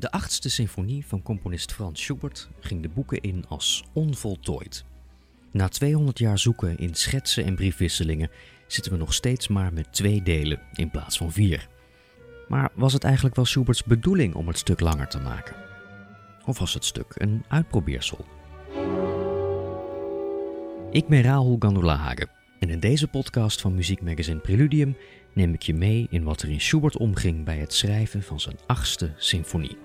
De achtste symfonie van componist Frans Schubert ging de boeken in als onvoltooid. Na 200 jaar zoeken in schetsen en briefwisselingen zitten we nog steeds maar met twee delen in plaats van vier. Maar was het eigenlijk wel Schuberts bedoeling om het stuk langer te maken? Of was het stuk een uitprobeersel? Ik ben Rahul Gandulahage en in deze podcast van muziekmagazine Preludium neem ik je mee in wat er in Schubert omging bij het schrijven van zijn achtste symfonie,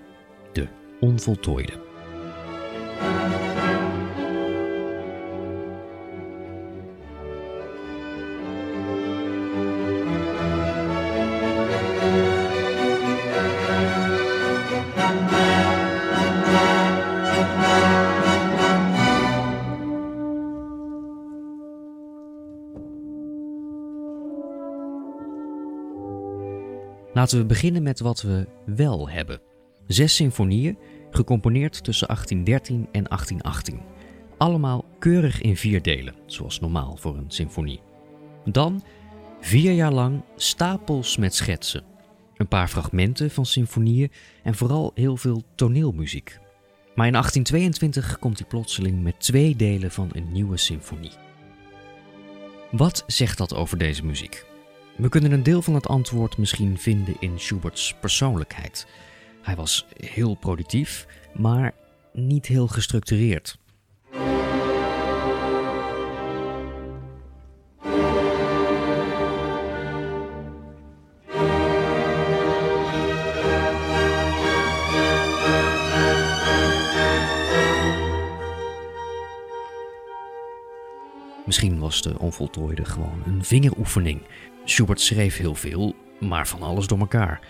de onvoltooide. Laten we beginnen met wat we wel hebben. Zes symfonieën, gecomponeerd tussen 1813 en 1818. Allemaal keurig in vier delen, zoals normaal voor een symfonie. Dan vier jaar lang stapels met schetsen. Een paar fragmenten van symfonieën en vooral heel veel toneelmuziek. Maar in 1822 komt hij plotseling met twee delen van een nieuwe symfonie. Wat zegt dat over deze muziek? We kunnen een deel van het antwoord misschien vinden in Schuberts persoonlijkheid. Hij was heel productief, maar niet heel gestructureerd. Misschien was de onvoltooide gewoon een vingeroefening. Schubert schreef heel veel, maar van alles door elkaar.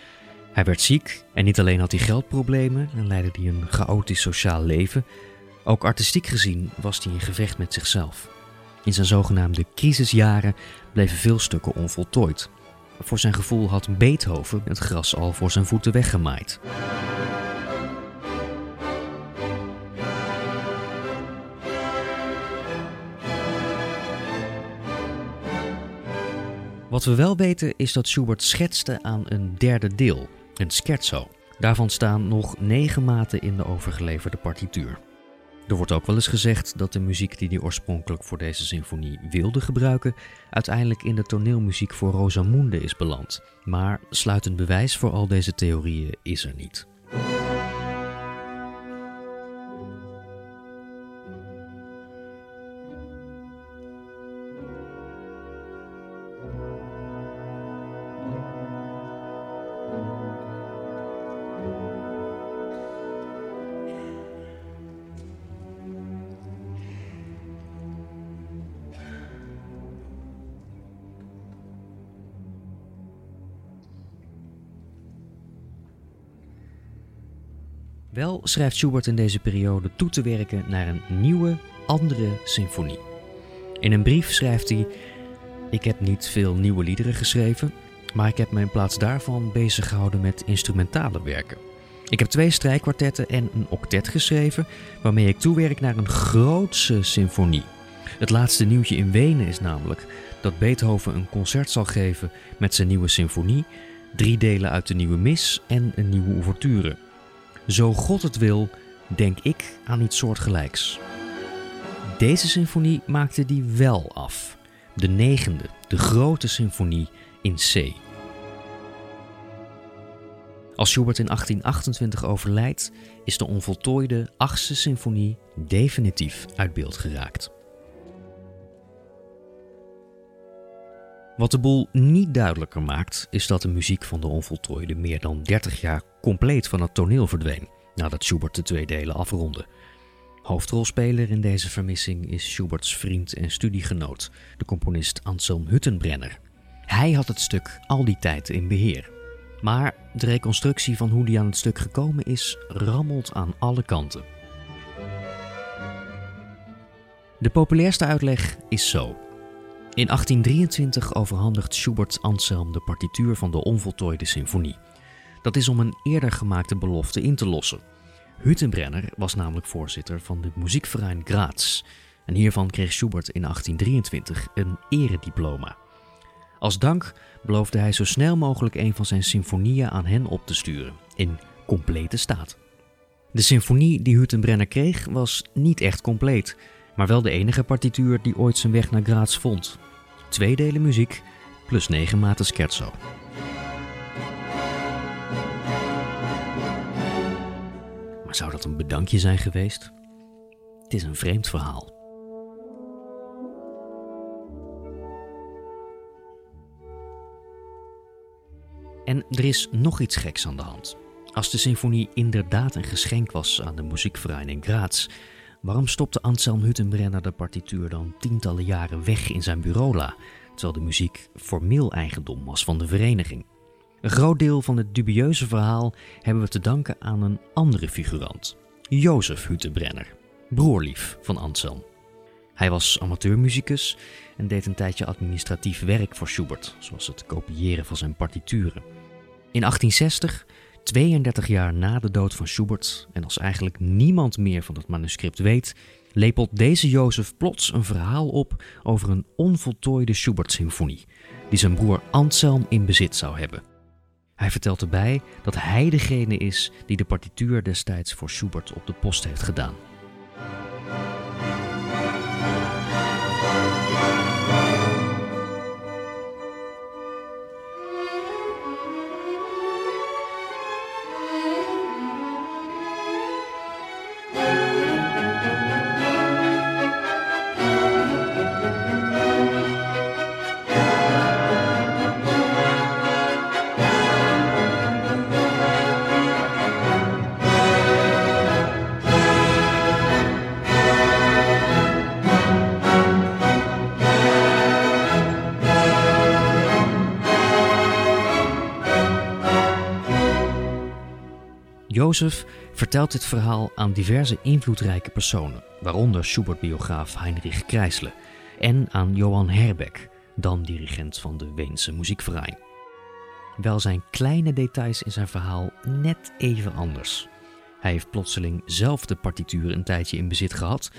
Hij werd ziek en niet alleen had hij geldproblemen en leidde hij een chaotisch sociaal leven, ook artistiek gezien was hij in gevecht met zichzelf. In zijn zogenaamde crisisjaren bleven veel stukken onvoltooid. Voor zijn gevoel had Beethoven het gras al voor zijn voeten weggemaaid. Wat we wel weten is dat Schubert schetste aan een derde deel, een scherzo. Daarvan staan nog negen maten in de overgeleverde partituur. Er wordt ook wel eens gezegd dat de muziek die hij oorspronkelijk voor deze symfonie wilde gebruiken, uiteindelijk in de toneelmuziek voor Rosamunde is beland. Maar sluitend bewijs voor al deze theorieën is er niet. Wel schrijft Schubert in deze periode toe te werken naar een nieuwe, andere symfonie. In een brief schrijft hij: Ik heb niet veel nieuwe liederen geschreven, maar ik heb me in plaats daarvan bezig gehouden met instrumentale werken. Ik heb twee strijkkwartetten en een octet geschreven, waarmee ik toewerk naar een grootse symfonie. Het laatste nieuwtje in Wenen is namelijk dat Beethoven een concert zal geven met zijn nieuwe symfonie, drie delen uit de nieuwe mis en een nieuwe ouverture. Zo God het wil, denk ik aan iets soortgelijks. Deze symfonie maakte die wel af. De negende, de grote symfonie in C. Als Schubert in 1828 overlijdt, is de onvoltooide achtste symfonie definitief uit beeld geraakt. Wat de boel niet duidelijker maakt, is dat de muziek van de onvoltooide meer dan 30 jaar compleet van het toneel verdween, nadat Schubert de twee delen afronde. Hoofdrolspeler in deze vermissing is Schuberts vriend en studiegenoot, de componist Anselm Huttenbrenner. Hij had het stuk al die tijd in beheer. Maar de reconstructie van hoe hij aan het stuk gekomen is, rammelt aan alle kanten. De populairste uitleg is zo. In 1823 overhandigt Schubert Anselm de partituur van de onvoltooide symfonie. Dat is om een eerder gemaakte belofte in te lossen. Hüttenbrenner was namelijk voorzitter van de Muziekverein Graz en hiervan kreeg Schubert in 1823 een erediploma. Als dank beloofde hij zo snel mogelijk een van zijn symfonieën aan hen op te sturen, in complete staat. De symfonie die Hüttenbrenner kreeg was niet echt compleet, maar wel de enige partituur die ooit zijn weg naar Graz vond. Twee delen muziek plus negen maten scherzo. Maar zou dat een bedankje zijn geweest? Het is een vreemd verhaal. En er is nog iets geks aan de hand. Als de symfonie inderdaad een geschenk was aan de muziekverein in Graz, waarom stopte Anselm Hüttenbrenner de partituur dan tientallen jaren weg in zijn bureaula, terwijl de muziek formeel eigendom was van de vereniging? Een groot deel van het dubieuze verhaal hebben we te danken aan een andere figurant, Jozef Hüttenbrenner, broerlief van Anselm. Hij was amateurmuzikus en deed een tijdje administratief werk voor Schubert, zoals het kopiëren van zijn partituren. In 1860, 32 jaar na de dood van Schubert en als eigenlijk niemand meer van het manuscript weet, lepelt deze Jozef plots een verhaal op over een onvoltooide Schubert-symfonie, die zijn broer Anselm in bezit zou hebben. Hij vertelt erbij dat hij degene is die de partituur destijds voor Schubert op de post heeft gedaan. Jozef vertelt dit verhaal aan diverse invloedrijke personen, waaronder Schubert-biograaf Heinrich Kreisle en aan Johan Herbeck, dan dirigent van de Weense Muziekverein. Wel zijn kleine details in zijn verhaal net even anders. Hij heeft plotseling zelf de partituur een tijdje in bezit gehad.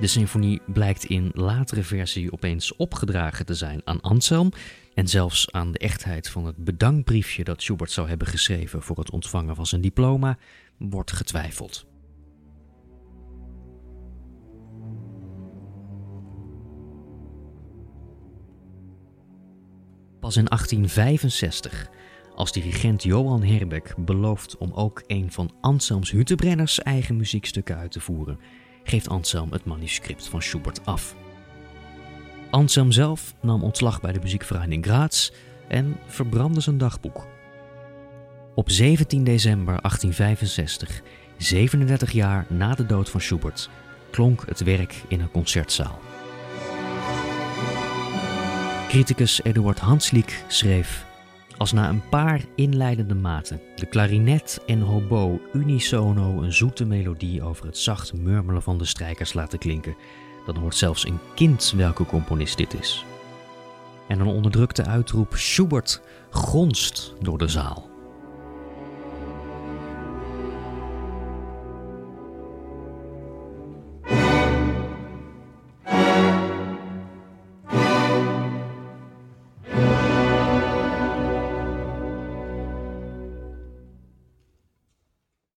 De symfonie blijkt in latere versie opeens opgedragen te zijn aan Anselm en zelfs aan de echtheid van het bedankbriefje dat Schubert zou hebben geschreven voor het ontvangen van zijn diploma wordt getwijfeld. Pas in 1865, als dirigent Johan Herbeck belooft om ook een van Anselms Hüttenbrenners eigen muziekstukken uit te voeren, geeft Anselm het manuscript van Schubert af. Anselm zelf nam ontslag bij de muziekvereniging Graz en verbrandde zijn dagboek. Op 17 december 1865, 37 jaar na de dood van Schubert, klonk het werk in een concertzaal. Criticus Eduard Hansliek schreef: Als na een paar inleidende maten de klarinet en hobo unisono een zoete melodie over het zacht murmelen van de strijkers laten klinken, dan hoort zelfs een kind welke componist dit is. En een onderdrukte uitroep Schubert gonst door de zaal.